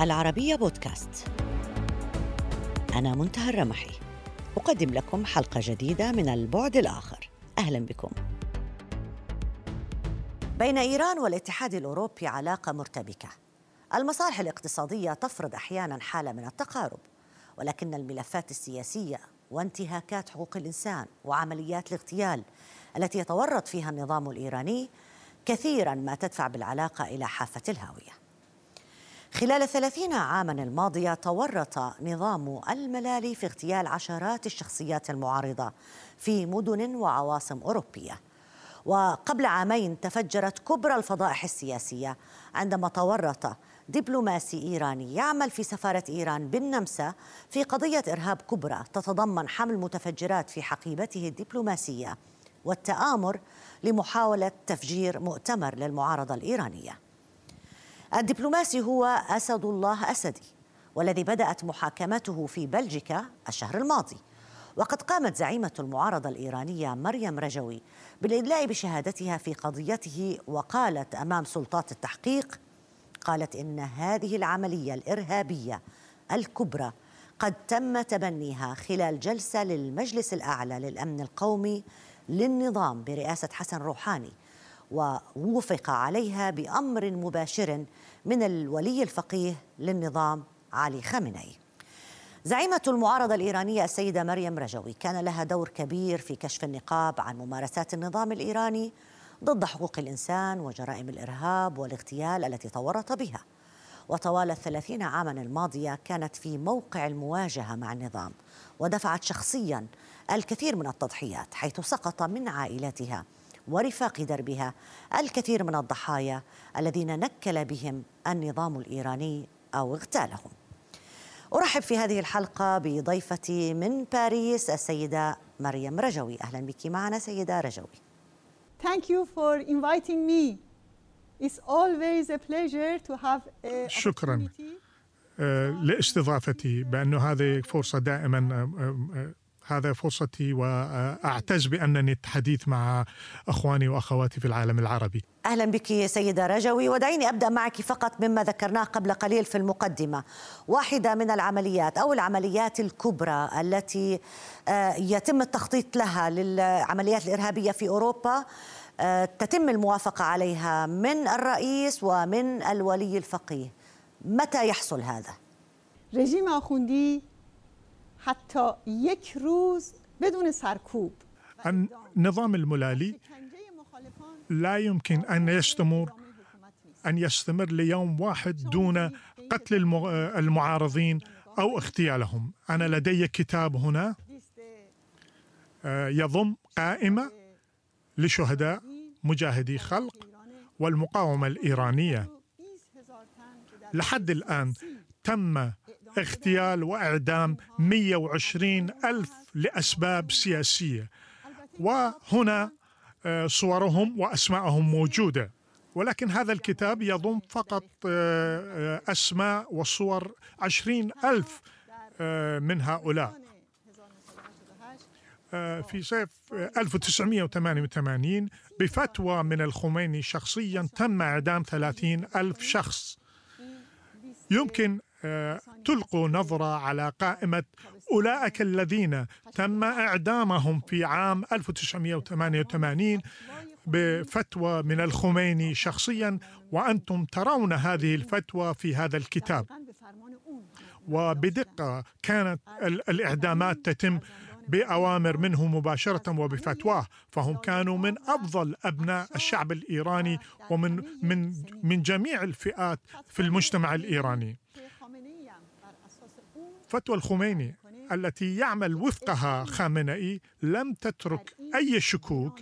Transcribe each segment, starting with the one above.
العربية بودكاست. أنا منتهى الرمحي. أقدم لكم حلقة جديدة من البعد الآخر. أهلا بكم. بين إيران والاتحاد الأوروبي علاقة مرتبكة. المصالح الاقتصادية تفرض أحيانا حالة من التقارب ولكن الملفات السياسية وانتهاكات حقوق الإنسان وعمليات الاغتيال التي يتورط فيها النظام الإيراني كثيرا ما تدفع بالعلاقة إلى حافة الهاوية. خلال الثلاثين عاما الماضية تورط نظام الملالي في اغتيال عشرات الشخصيات المعارضة في مدن وعواصم أوروبية. وقبل عامين تفجرت كبرى الفضائح السياسية عندما تورط دبلوماسي إيراني يعمل في سفارة إيران بالنمسا في قضية إرهاب كبرى تتضمن حمل متفجرات في حقيبته الدبلوماسية والتآمر لمحاولة تفجير مؤتمر للمعارضة الإيرانية. الدبلوماسي هو أسد الله أسدي والذي بدأت محاكمته في بلجيكا الشهر الماضي. وقد قامت زعيمة المعارضة الإيرانية مريم رجوي بالإدلاء بشهادتها في قضيته وقالت أمام سلطات التحقيق قالت إن هذه العملية الإرهابية الكبرى قد تم تبنيها خلال جلسة للمجلس الأعلى للأمن القومي للنظام برئاسة حسن روحاني. ووفق عليها بأمر مباشر من الولي الفقيه للنظام علي خامنئي. زعيمة المعارضة الإيرانية السيدة مريم رجوي كان لها دور كبير في كشف النقاب عن ممارسات النظام الإيراني ضد حقوق الإنسان وجرائم الإرهاب والاغتيال التي تورط بها. وطوال الثلاثين عاما الماضية كانت في موقع المواجهة مع النظام ودفعت شخصيا الكثير من التضحيات حيث سقط من عائلاتها ورفاق دربها الكثير من الضحايا الذين نكل بهم النظام الإيراني أو اغتالهم. أرحب في هذه الحلقة بضيفتي من باريس السيدة مريم رجوي. أهلا بك معنا سيدة رجوي. Thank you for inviting me. It's always a pleasure to have a شكرا. لاستضافتي بأنه هذه فرصة دائما هذا فرصتي وأعتز بأنني الحديث مع أخواني وأخواتي في العالم العربي. أهلا بك سيدة رجوي ودعيني أبدأ معك فقط مما ذكرناه قبل قليل في المقدمة. واحدة من العمليات أو العمليات الكبرى التي يتم التخطيط لها للعمليات الإرهابية في أوروبا تتم الموافقة عليها من الرئيس ومن الولي الفقيه. متى يحصل هذا؟ رژیم آخوندی حتی یک روز بدون سرکوب. النظام الملالي لا يمكن أن يستمر أن يستمر ليوم واحد دون قتل المعارضين أو اغتيالهم. أنا لدي كتاب هنا يضم قائمة لشهداء مجاهدي خلق والمقاومة الإيرانية. لحد الآن تم اغتيال وإعدام 120 ألف لأسباب سياسية. وهنا صورهم وأسماءهم موجودة. ولكن هذا الكتاب يضم فقط أسماء وصور عشرين ألف من هؤلاء. في صيف 1988 بفتوى من الخميني شخصيا تم إعدام 30 ألف شخص. يمكن تلقوا نظرة على قائمة أولئك الذين تم إعدامهم في عام 1988 بفتوى من الخميني شخصيا وأنتم ترون هذه الفتوى في هذا الكتاب. وبدقة كانت الإعدامات تتم بأوامر منه مباشرة وبفتواه فهم كانوا من أفضل أبناء الشعب الإيراني ومن من من جميع الفئات في المجتمع الإيراني. فتوى الخميني التي يعمل وفقها خامنئي لم تترك أي شكوك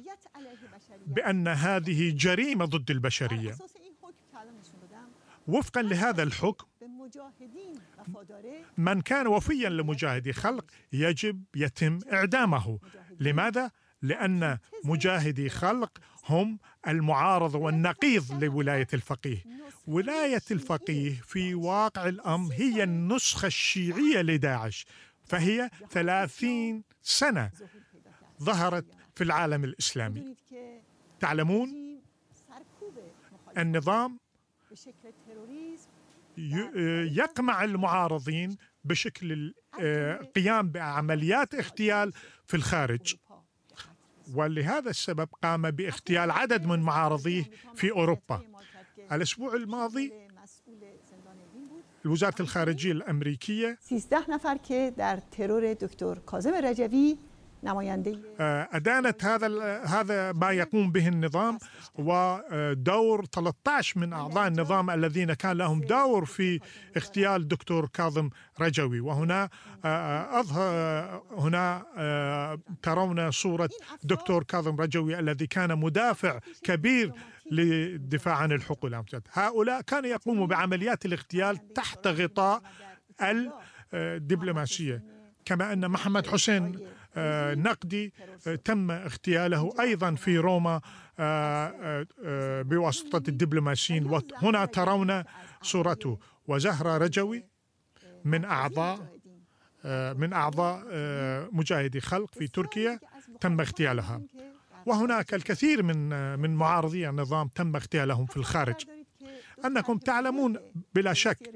بأن هذه جريمة ضد البشرية. وفقا لهذا الحكم من كان وفيا لمجاهدي خلق يجب يتم إعدامه. لماذا؟ لأن مجاهدي خلق هم المعارض والنقيض لولاية الفقيه. ولاية الفقيه في واقع الأمر هي النسخة الشيعية لداعش فهي ثلاثين سنة ظهرت في العالم الإسلامي. تعلمون النظام يقمع المعارضين بشكل القيام بعمليات اغتيال في الخارج. ولهذا السبب قام باغتيال عدد من معارضيه في أوروبا. الأسبوع الماضي وزارة الخارجية الأمريكية 13 نفر که در ترور دکتر کاظم رجوی نماینده. أدانت هذا هذا ما يقوم به النظام ودور 13 من أعضاء النظام الذين كان لهم دور في اغتيال دكتور كاظم رجوي. وهنا أظهر هنا ترون صورة دكتور كاظم رجوي الذي كان مدافع كبير للدفاع عن الحقوق الأمجاد هؤلاء كانوا يقوموا بعمليات الاغتيال تحت غطاء الدبلوماسية كما أن محمد حسين نقدي تم اغتياله أيضا في روما بواسطة الدبلوماسيين. وهنا ترون صورته. وزهرة رجوي من أعضاء من أعضاء مجاهدي خلق في تركيا تم اغتيالها. وهناك الكثير من من معارضي النظام تم اغتيالهم في الخارج. أنكم تعلمون بلا شك.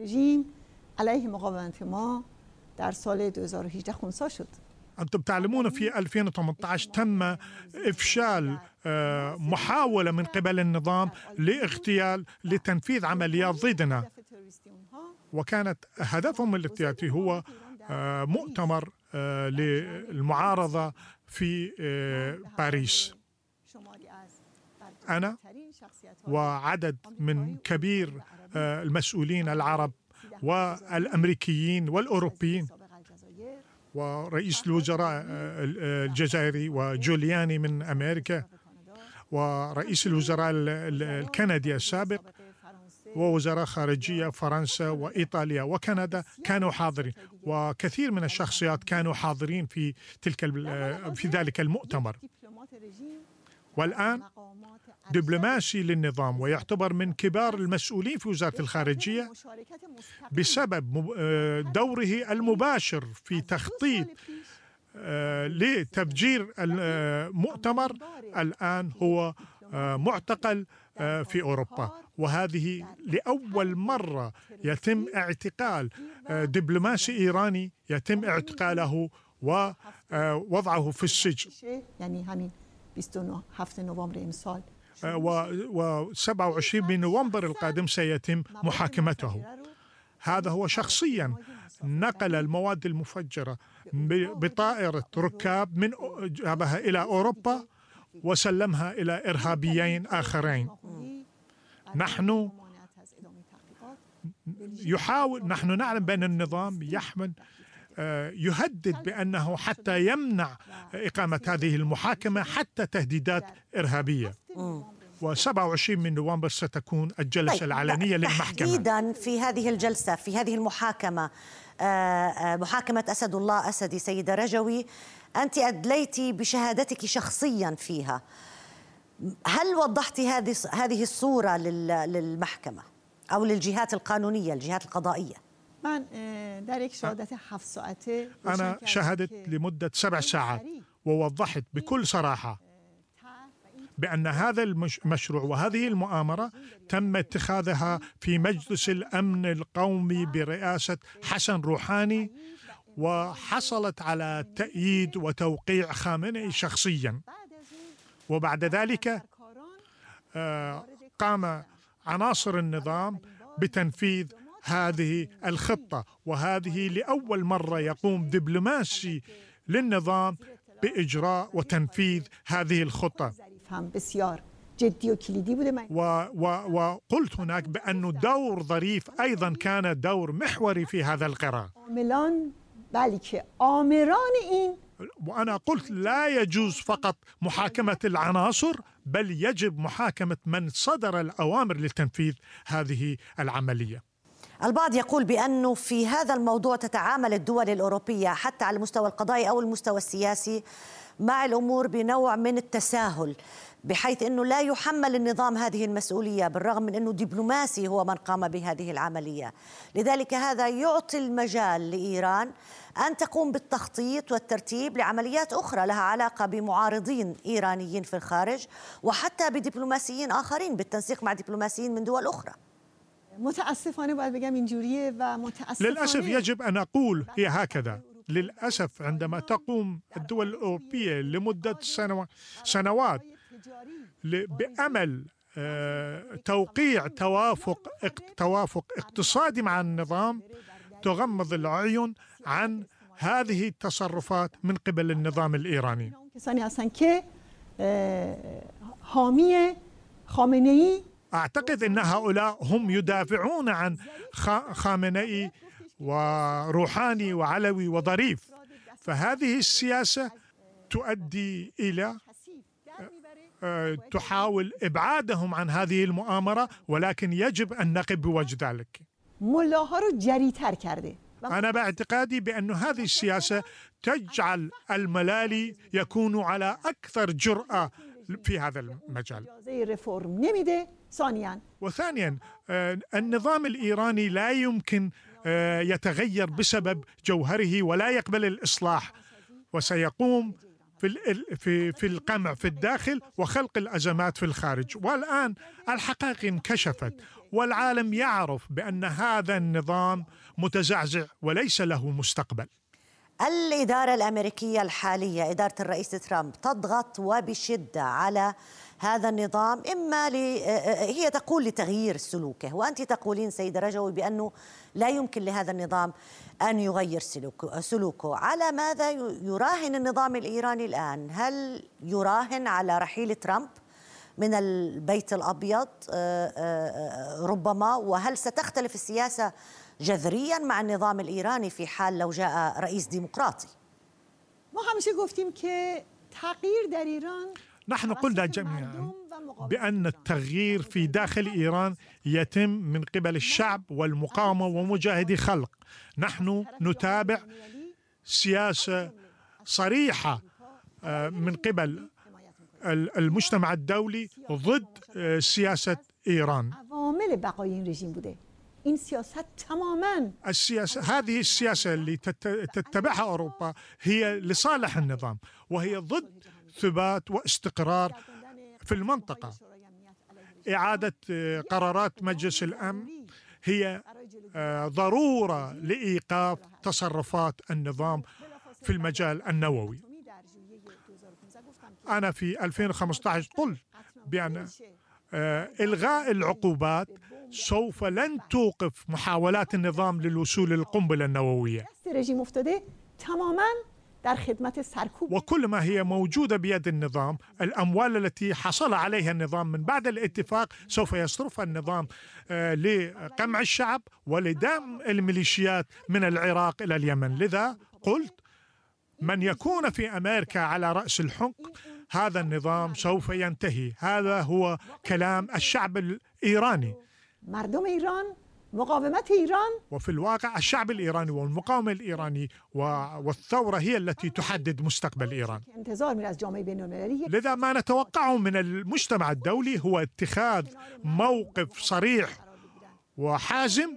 سال 2018 خونسا شد. أنتم تعلمون في 2018 تم إفشال محاولة من قبل النظام لاغتيال لتنفيذ عمليات ضدنا. وكانت هدفهم الاغتيالي هو مؤتمر للمعارضة في باريس. أنا وعدد من كبير المسؤولين العرب والأمريكيين والأوروبيين ورئيس الوزراء الجزائري وجولياني من أمريكا ورئيس الوزراء الكندي السابق ووزراء خارجية فرنسا وإيطاليا وكندا كانوا حاضرين. وكثير من الشخصيات كانوا حاضرين في تلك في ذلك المؤتمر. والآن دبلوماسي للنظام ويعتبر من كبار المسؤولين في وزارة الخارجية بسبب دوره المباشر في تخطيط لتفجير المؤتمر الآن هو معتقل في أوروبا. وهذه لأول مرة يتم اعتقال دبلوماسي إيراني يتم اعتقاله ووضعه في السجن. همین 27 نوامبر امسال. و 27 من نوفمبر القادم سيتم محاكمته هذا هو شخصيا نقل المواد المفجرة بطائرة ركاب من جابها إلى أوروبا وسلمها إلى إرهابيين آخرين. نحن يحاول نحن نعلم بأن النظام يحمل يهدد بأنه حتى يمنع إقامة هذه المحاكمة حتى تهديدات إرهابية. و27 من نوفمبر ستكون الجلسة طيب العلنية للمحكمة. تحديدا في هذه الجلسة في هذه المحاكمة محاكمة أسد الله أسدي سيدة رجوي أنت أدليت بشهادتك شخصيا فيها. هل وضحت هذه هذه الصورة للمحكمة أو للجهات القانونية الجهات القضائية؟ من در یک شهادت هفت ساعته أنا شهدت لمدة سبع ساعات ووضحت بكل صراحة بأن هذا المشروع وهذه المؤامرة تم اتخاذها في مجلس الأمن القومي برئاسة حسن روحاني وحصلت على تأييد وتوقيع خامنئي شخصيا. وبعد ذلك قام عناصر النظام بتنفيذ هذه الخطة وهذه لأول مرة يقوم دبلوماسي للنظام بإجراء وتنفيذ هذه الخطة. و و وقلت هناك بأن دور ظريف أيضا كان دور محوري في هذا القرار. وأنا قلت لا يجوز فقط محاكمة العناصر بل يجب محاكمة من صدر الأوامر لتنفيذ هذه العملية. البعض يقول بأنه في هذا الموضوع تتعامل الدول الأوروبية حتى على المستوى القضائي أو المستوى السياسي مع الأمور بنوع من التساهل بحيث أنه لا يحمل النظام هذه المسؤولية بالرغم من أنه دبلوماسي هو من قام بهذه العملية. لذلك هذا يعطي المجال لإيران أن تقوم بالتخطيط والترتيب لعمليات أخرى لها علاقة بمعارضين إيرانيين في الخارج وحتى بدبلوماسيين آخرين بالتنسيق مع دبلوماسيين من دول أخرى. متأسفانه باید بگم اینجوریه و متأسفانه للأسف يجب أن أقول هي هكذا للأسف عندما تقوم الدول الأوروبية لمدة سنو- سنوات ل- بأمل آه، توقيع توافق توافق اقتصادي مع النظام تغمض العيون عن هذه التصرفات من قبل النظام الإيراني. أعتقد أن هؤلاء هم يدافعون عن خا- خامنئي وروحاني وعلوي وظريف. فهذه السياسة تؤدي إلى آه، تحاول إبعادهم عن هذه المؤامرة ولكن يجب أن نقف بوجه ذلك. أنا باعتقادي بأن هذه السياسة تجعل الملالي يكون على أكثر جرأة في هذا المجال. ثانیا وثانيا آه، النظام الإيراني لا يمكن آه، يتغير بسبب جوهره ولا يقبل الإصلاح. وسيقوم في في في القمع في الداخل وخلق الأزمات في الخارج. والآن الحقائق انكشفت والعالم يعرف بأن هذا النظام متزعزع وليس له مستقبل. الإدارة الأمريكية الحالية إدارة الرئيس ترامب تضغط وبشدة على هذا النظام. إما ل... هي تقول لتغيير سلوكه وأنت تقولين سيدة رجوي بأنه لا يمكن لهذا النظام أن يغير سلوكه, سلوكه. على ماذا يراهن النظام الإيراني الآن؟ هل يراهن على رحيل ترامب من البيت الأبيض؟ آه، آه، ربما؟ وهل ستختلف السياسة جذريا مع النظام الإيراني في حال لو جاء رئيس ديمقراطي. ما همیشه گفتیم که تغییر در ایران نحن قلنا جميعا بأن التغيير في داخل إيران يتم من قبل الشعب والمقاومة ومجاهدي خلق. نحن نتابع سياسة صريحة آه، من قبل ال- المجتمع الدولي ضد آه، سياسة إيران. این سیاست تماما. السياسة هذه السياسة اللي تت- تتبعها أوروبا هي لصالح النظام وهي ضد ثبات واستقرار في المنطقة. إعادة آه، قرارات مجلس الأمن هي آه، ضرورة لإيقاف تصرفات النظام في المجال النووي. أنا في 2015 قلت بأن آه، إلغاء العقوبات سوف لن توقف محاولات النظام للوصول للقنبلة النووية. وكل ما هي موجودة بيد النظام الأموال التي حصل عليها النظام من بعد الاتفاق سوف يصرفها النظام آه، لقمع الشعب ولدعم الميليشيات من العراق إلى اليمن. لذا قلت من يكون في أمريكا على رأس الحكم هذا النظام سوف ينتهي. هذا هو كلام الشعب الإيراني. مردم ایران مقاومت ایران. وفي الواقع الشعب الإيراني والمقاومة الإيراني و- والثورة هي التي تحدد مستقبل إيران. لذا ما نتوقعه من المجتمع الدولي هو اتخاذ موقف صريح وحازم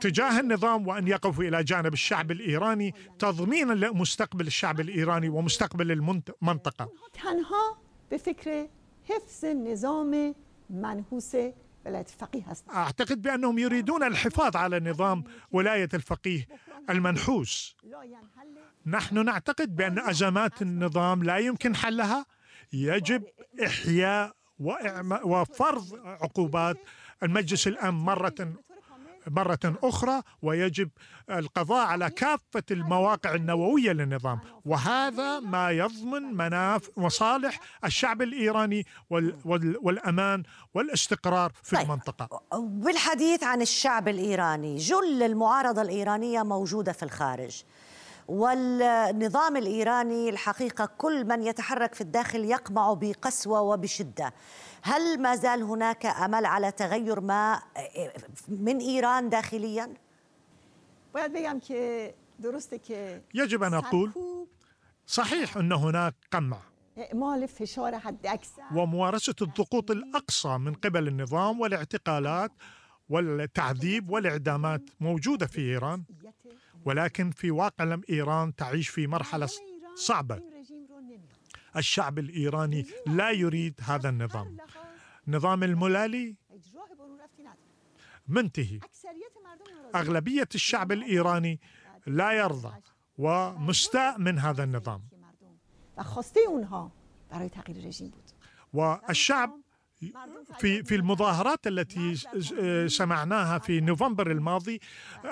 تجاه النظام وأن يقفوا إلى جانب الشعب الإيراني تضمينا لمستقبل الشعب الإيراني ومستقبل المنطقة. تنها به فکر حفظ نظام منحوس ولایت فقیه هست أعتقد بأنهم يريدون الحفاظ على نظام ولاية الفقيه المنحوس. نحن نعتقد بأن أزمات النظام لا يمكن حلها. يجب وإعما- وفرض عقوبات. المجلس الامن مرة مرة أخرى ويجب القضاء على كافة المواقع النووية للنظام. وهذا ما يضمن مناف مصالح الشعب الإيراني وال وال والأمان والاستقرار في طيب. المنطقة. بالحديث عن الشعب الإيراني. جل المعارضة الإيرانية موجودة في الخارج. والنظام الإيراني الحقيقة كل من يتحرك في الداخل يقمع بقسوة وبشدة. هل ما زال هناك أمل على تغير ما من إيران داخليا؟ يجب أن أقول سرکوب، صحيح أن هناك قمع اکثر وممارسة الضغوط الأقصى من قبل النظام والاعتقالات والتعذيب والإعدامات موجودة في إيران. ولكن في واقع لم إيران تعيش في مرحلة صعبة. الشعب الإيراني لا يريد هذا النظام. نظام الملالي منتهي. أغلبية الشعب الإيراني لا يرضى ومستاء من هذا النظام. والشعب في في المظاهرات التي سمعناها في نوفمبر الماضي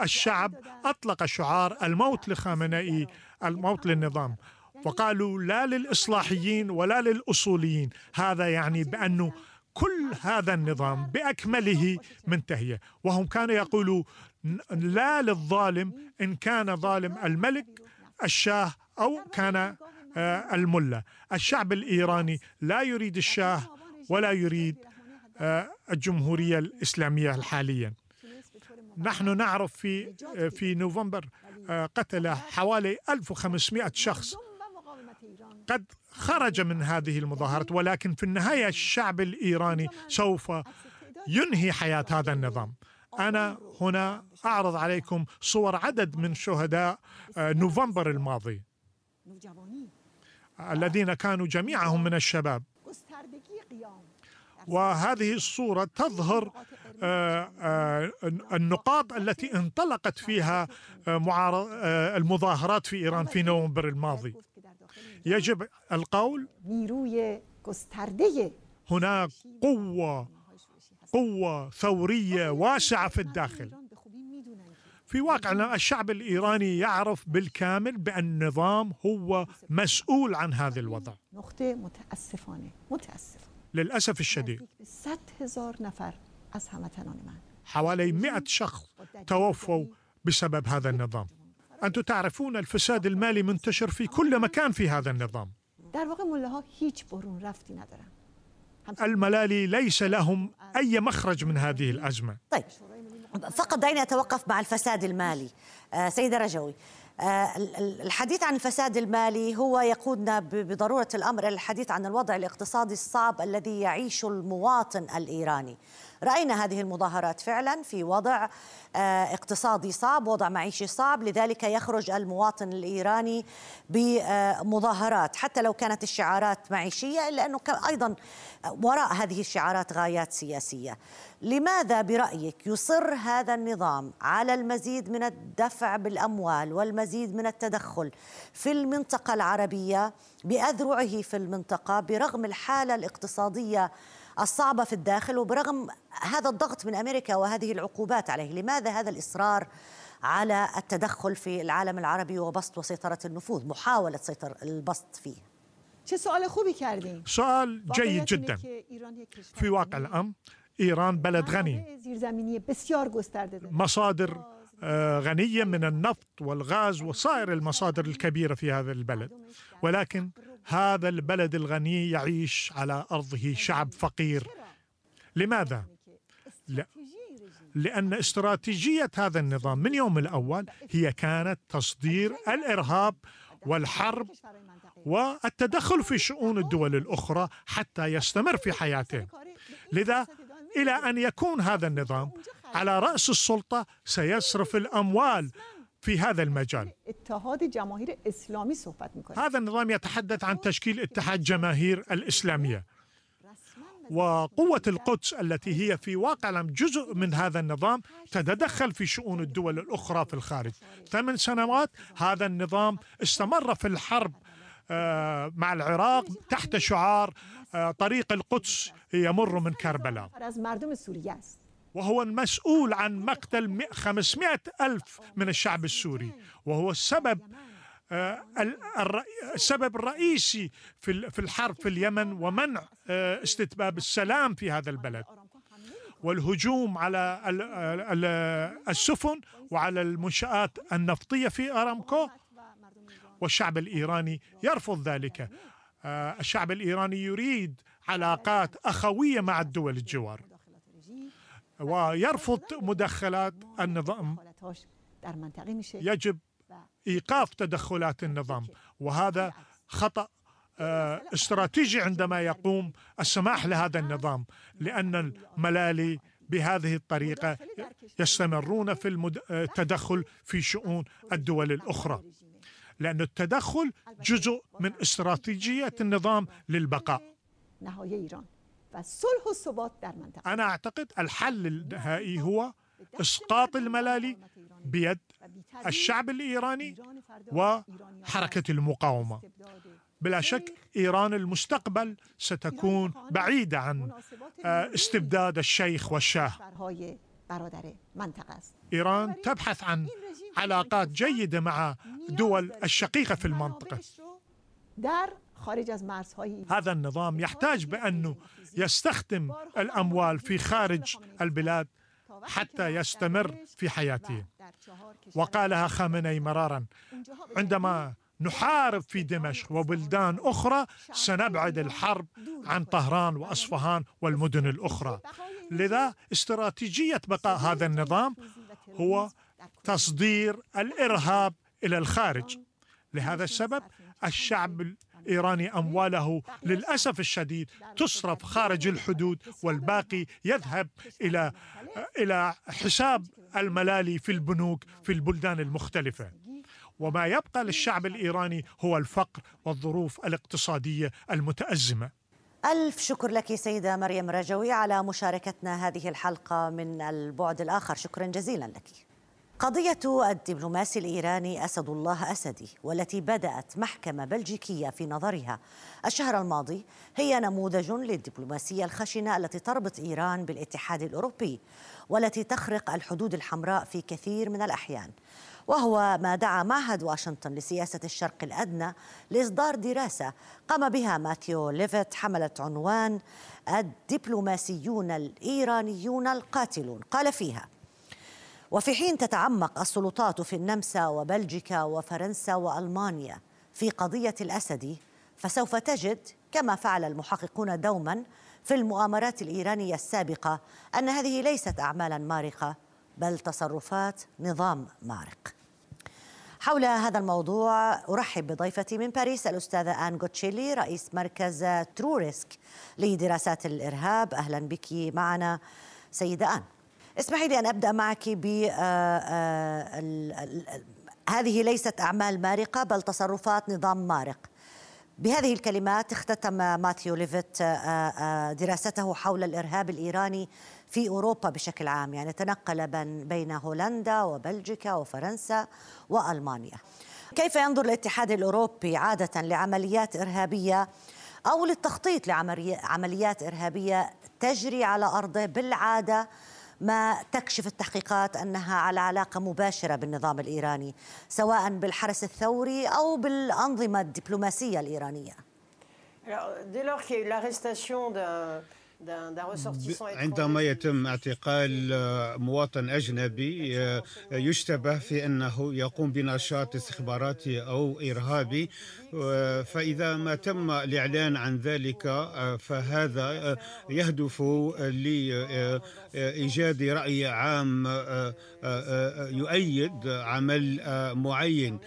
الشعب أطلق شعار الموت لخامنئي الموت للنظام. وقالوا لا للإصلاحيين ولا للأصوليين. هذا يعني بانه كل هذا النظام بأكمله منتهية. وهم كانوا يقولوا لا للظالم إن كان ظالم الملك الشاه أو كان آه، الملا. الشعب الإيراني لا يريد الشاه ولا يريد آه، الجمهورية الإسلامية حاليا. نحن نعرف في آه، في نوفمبر قتل حوالي 1500 شخص مردم و مقاومت ایران قد خرج من هذه المظاهرات ولكن في النهاية الشعب الإيراني سوف ينهي حياة هذا النظام. أنا هنا أعرض عليكم صور عدد من شهداء آه، نوفمبر الماضي. الذين كانوا جميعهم من الشباب. وهذه الصورة تظهر آه، آه، النقاط التي انطلقت فيها المظاهرات في إيران في نوفمبر الماضي. يجب القول. هناك قوة قوة ثورية واسعة في الداخل. في واقعنا الشعب الإيراني يعرف بالكامل بأن النظام هو مسؤول عن هذا الوضع. للأسف الشديد. 100 حوالي مئة شخص توفوا بسبب هذا النظام. أنتم تعرفون الفساد المالي منتشر في كل مكان في هذا النظام. الملالي ليس لهم أي مخرج من هذه الأزمة. طيب. فقط دعيني أتوقف مع الفساد المالي. آه، سيدة رجوي آه، ال- ال- الحديث عن الفساد المالي هو يقودنا ب- بضرورة الأمر إلى الحديث عن الوضع الاقتصادي الصعب الذي يعيشه المواطن الإيراني. رأينا هذه المظاهرات فعلا في وضع آه، اقتصادي صعب وضع معيشي صعب لذلك يخرج المواطن الإيراني بمظاهرات حتى لو كانت الشعارات معيشية إلا أنه كان أيضا وراء هذه الشعارات غايات سياسية. لماذا برأيك يصر هذا النظام على المزيد من الدفع بالأموال والمزيد من التدخل في المنطقة العربية بأذرعه في المنطقة برغم الحالة الاقتصادية الصعبة في الداخل وبرغم هذا الضغط من أمريكا وهذه العقوبات عليه لماذا هذا الإصرار على التدخل في العالم العربي وبسط وسيطرة النفوذ محاولة سيطر البسط فيه؟ سؤال جيد جدا. في واقع الأمر إيران بلد غني. مصادر آه، غنية من النفط والغاز وسائر المصادر الكبيرة في هذا البلد. ولكن هذا البلد الغني يعيش على أرضه شعب فقير لماذا؟ لا. لأن استراتيجية هذا النظام من يوم الأول هي كانت تصدير الإرهاب والحرب والتدخل في شؤون الدول الأخرى حتى يستمر في حياته لذا إلى أن يكون هذا النظام على رأس السلطة سيصرف الأموال في هذا المجال. اتحاد اسلامی صحبت میکنه. هذا النظام يتحدث عن تشكيل اتحاد جماهير الإسلامية. وقوة القدس التي هي في واقع الأمر جزء من هذا النظام تتدخل في شؤون الدول الأخرى في الخارج. ثمان سنوات هذا النظام استمر في الحرب آه، مع العراق تحت شعار آه، طريق القدس يمر من كربلاء. وهو المسؤول عن مقتل مئة- 500 ألف من الشعب السوري. وهو السبب آه، السبب الرئيسي في ال- في الحرب في اليمن ومنع آه، استتباب السلام في هذا البلد. والهجوم على ال- ال- السفن وعلى المنشآت النفطية في أرامكو والشعب الإيراني يرفض ذلك. آه، الشعب الإيراني يريد علاقات أخوية مع الدول الجوار. ويرفض مدخلات النظام يجب ايقاف تدخلات النظام وهذا خطا آه، استراتيجي عندما يقوم السماح لهذا النظام لأن الملالي بهذه الطريقة يستمرون في آه، التدخل في شؤون الدول الاخرى لأن التدخل جزء من استراتيجيه النظام للبقاء نهایی ایران و صلح و ثبات در منطقة. أنا أعتقد الحل النهائي هو إسقاط الملالي بيد الشعب الإيراني وحركة المقاومة. بلا شك إيران المستقبل ستكون بعيدة عن آه، استبداد الشيخ والشاه. إيران تبحث عن علاقات جيدة مع دول الشقيقة في المنطقة. هذا النظام يحتاج بأنه يستخدم الأموال في خارج البلاد حتى يستمر في حياته. وقالها خامنئي مرارا عندما نحارب في دمشق وبلدان أخرى سنبعد الحرب عن طهران وأصفهان والمدن الأخرى. لذا استراتيجية بقاء هذا النظام هو تصدير الإرهاب إلى الخارج. لهذا السبب الشعب الإيراني أمواله للأسف الشديد تصرف خارج الحدود والباقي يذهب إلى إلى حساب الملالي في البنوك في البلدان المختلفة. وما يبقى للشعب الإيراني هو الفقر والظروف الاقتصادية المتأزمة. ألف شكر لك سيدة مريم رجوي على مشاركتنا هذه الحلقة من البعد الآخر. شكرا جزيلا لك. قضية الدبلوماسي الإيراني أسد الله أسدي والتي بدأت محكمة بلجيكية في نظرها. الشهر الماضي هي نموذج للدبلوماسية الخشنة التي تربط إيران بالاتحاد الأوروبي والتي تخرق الحدود الحمراء في كثير من الأحيان. وهو ما دعا معهد واشنطن لسياسة الشرق الأدنى لإصدار دراسة قام بها ماثيو ليفيت حملت عنوان الدبلوماسيون الإيرانيون القاتلون. قال فيها وفي حين تتعمق السلطات في النمسا وبلجيكا وفرنسا وألمانيا في قضية الأسد فسوف تجد كما فعل المحققون دوما في المؤامرات الإيرانية السابقة أن هذه ليست اعمالا مارقة بل تصرفات نظام مارق. حول هذا الموضوع أرحب بضيفتي من باريس الأستاذة آن جوتشيلي رئيس مركز تروريسك لدراسات الإرهاب أهلا بك معنا سيدة آن. اسمحي لي أن أبدأ معك ب آه، آه، هذه ليست أعمال مارقة بل تصرفات نظام مارق. بهذه الكلمات اختتم ماثيو ليفيت آه، دراسته حول الإرهاب الإيراني في أوروبا بشكل عام. يعني تنقل بين هولندا وبلجيكا وفرنسا وألمانيا. كيف ينظر الاتحاد الأوروبي عادة لعمليات إرهابية أو للتخطيط لعمليات إرهابية تجري على أرضه بالعادة ما تكشف التحقيقات أنها على علاقة مباشرة بالنظام الإيراني سواء بالحرس الثوري أو بالأنظمة الدبلوماسية الإيرانية. dès lors qu'il y a eu l'arrestation d'un عندما يتم اعتقال آه، مواطن أجنبي آه، يشتبه في أنه يقوم بنشاط استخباراتي أو إرهابي. آه، فإذا ما تم الإعلان عن ذلك فهذا يهدف لإيجاد رأي عام يؤيد عمل معين.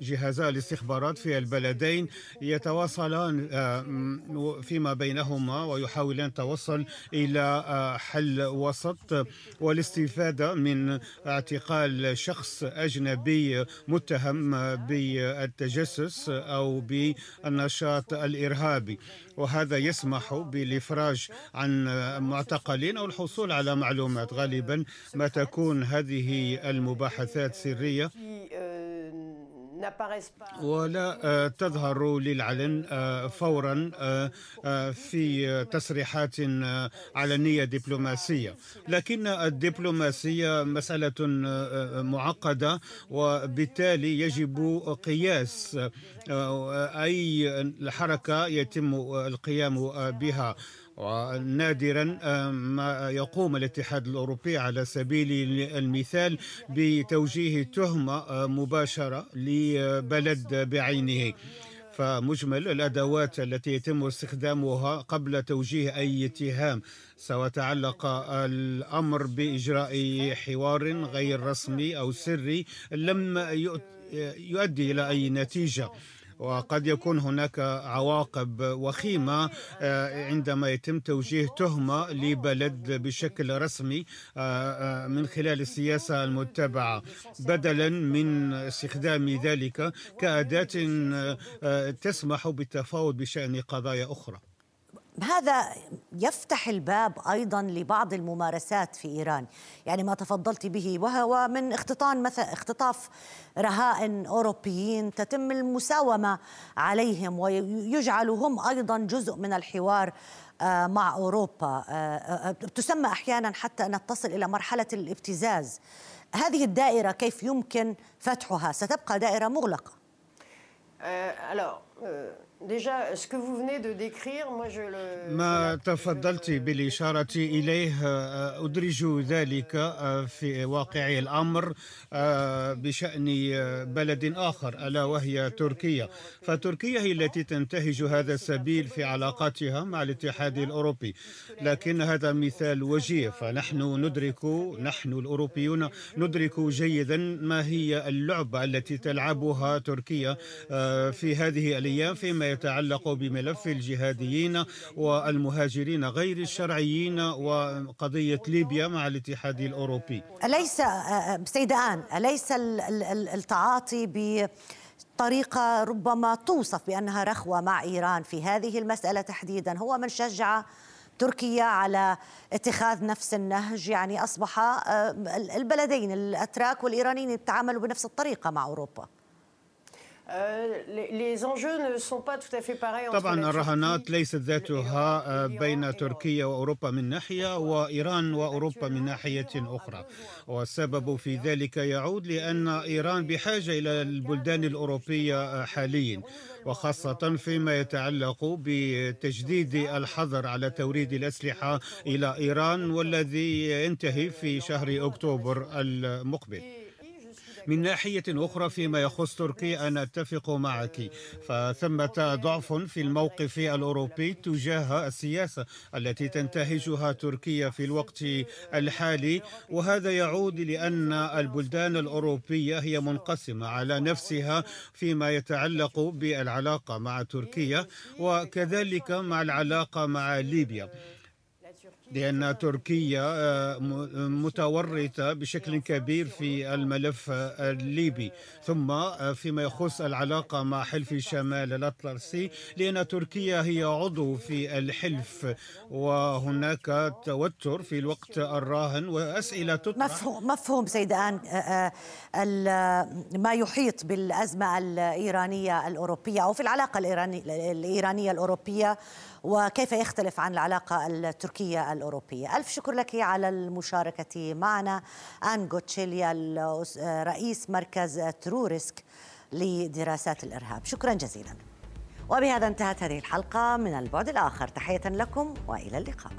وجهازا الاستخبارات في البلدين يتواصلان آه، فيما بينهما ويحاولان التوصل إلى آه، حل وسط والاستفادة من اعتقال شخص أجنبي متهم بالتجسس أو بالنشاط الإرهابي. وهذا يسمح بالإفراج عن معتقلين أو الحصول على معلومات. غالبا ما تكون هذه المباحثات سرية. ولا آه، تظهر للعلن آه، فورا آه، في تصريحات علنية دبلوماسية. لكن الدبلوماسية مسألة معقدة وبالتالي يجب قياس أي حركة يتم القيام بها. ونادرا آه، ما يقوم الاتحاد الأوروبي على سبيل المثال بتوجيه تهمة آه، مباشرة لبلد بعينه. فمجمل الأدوات التي يتم استخدامها قبل توجيه أي اتهام سواء تعلق الأمر بإجراء حوار غير رسمي أو سري لم يؤدي إلى أي نتيجة. وقد يكون هناك عواقب وخيمة آه، عندما يتم توجيه تهمة لبلد بشكل رسمي آه، آه، من خلال السياسة المتبعة بدلا من استخدام ذلك كأداة تسمح بالتفاوض بشأن قضايا أخرى. هذا يفتح الباب أيضا لبعض الممارسات في إيران، يعني ما تفضلت به وهو من اختطان مثلا اختطاف رهائن أوروبيين تتم المساومة عليهم ويجعلوا هم أيضا جزء من الحوار آه، مع أوروبا، آه، تسمى أحيانا حتى أن تصل إلى مرحلة الابتزاز. هذه الدائرة كيف يمكن فتحها؟ ستبقى دائرة مغلقة. ما تفضلت بالإشارة إليه آه، أدرج ذلك آه، في واقع الأمر آه، بشأن بلد آخر ألا وهي تركيا. فتركيا هي التي تنتهج هذا السبيل في علاقاتها مع الاتحاد الأوروبي. لكن هذا مثال وجيه فنحن ندرك نحن الأوروبيون ندرك جيدا ما هي اللعبة التي تلعبها تركيا في هذه الأيام فيما يتعلق بملف الجهاديين والمهاجرين غير الشرعيين وقضية ليبيا مع الاتحاد الأوروبي. أليس سيدة آن أليس التعاطي ب طريقة ربما توصف بأنها رخوة مع إيران في هذه المسألة تحديدا؟ هو من شجع تركيا على اتخاذ نفس النهج يعني أصبح البلدين الأتراك والإيرانيين يتعاملوا بنفس الطريقة مع أوروبا. طبعا الرهانات ليست ذاتها بين تركيا وأوروبا من ناحية وإيران وأوروبا من ناحية أخرى؟ والسبب في ذلك يعود لأن إيران بحاجة إلى البلدان الأوروبية آه، حاليا وخاصة فيما يتعلق بتجديد الحظر على توريد الأسلحة إلى إيران والذي ينتهي في شهر أكتوبر المقبل. من ناحية أخرى فيما يخص تركيا أنا أتفق معك. فثمة ضعف في الموقف الأوروبي تجاه السياسة التي تنتهجها تركيا في الوقت الحالي وهذا يعود لأن البلدان الأوروبية هي منقسمة على نفسها فيما يتعلق بالعلاقة مع تركيا وكذلك مع العلاقة مع ليبيا. لأن تركيا آه، متورطة بشكل كبير في الملف الليبي. ثم آه، فيما يخص العلاقة مع حلف شمال الأطلسي لأن تركيا هي عضو في الحلف. وهناك توتر في الوقت الراهن وأسئلة تطرح. مفهوم, مفهوم سيد آن آه، ما يحيط بالأزمة الإيرانية الأوروبية أو في العلاقة الإيرانية الأوروبية وكيف يختلف عن العلاقة التركية الأوروبية. ألف شكر لك على المشاركة معنا. آن غوتشيليا رئيس مركز تروريسك لدراسات الإرهاب. شكرا جزيلا. وبهذا انتهت هذه الحلقة من البعد الآخر. تحية لكم وإلى اللقاء.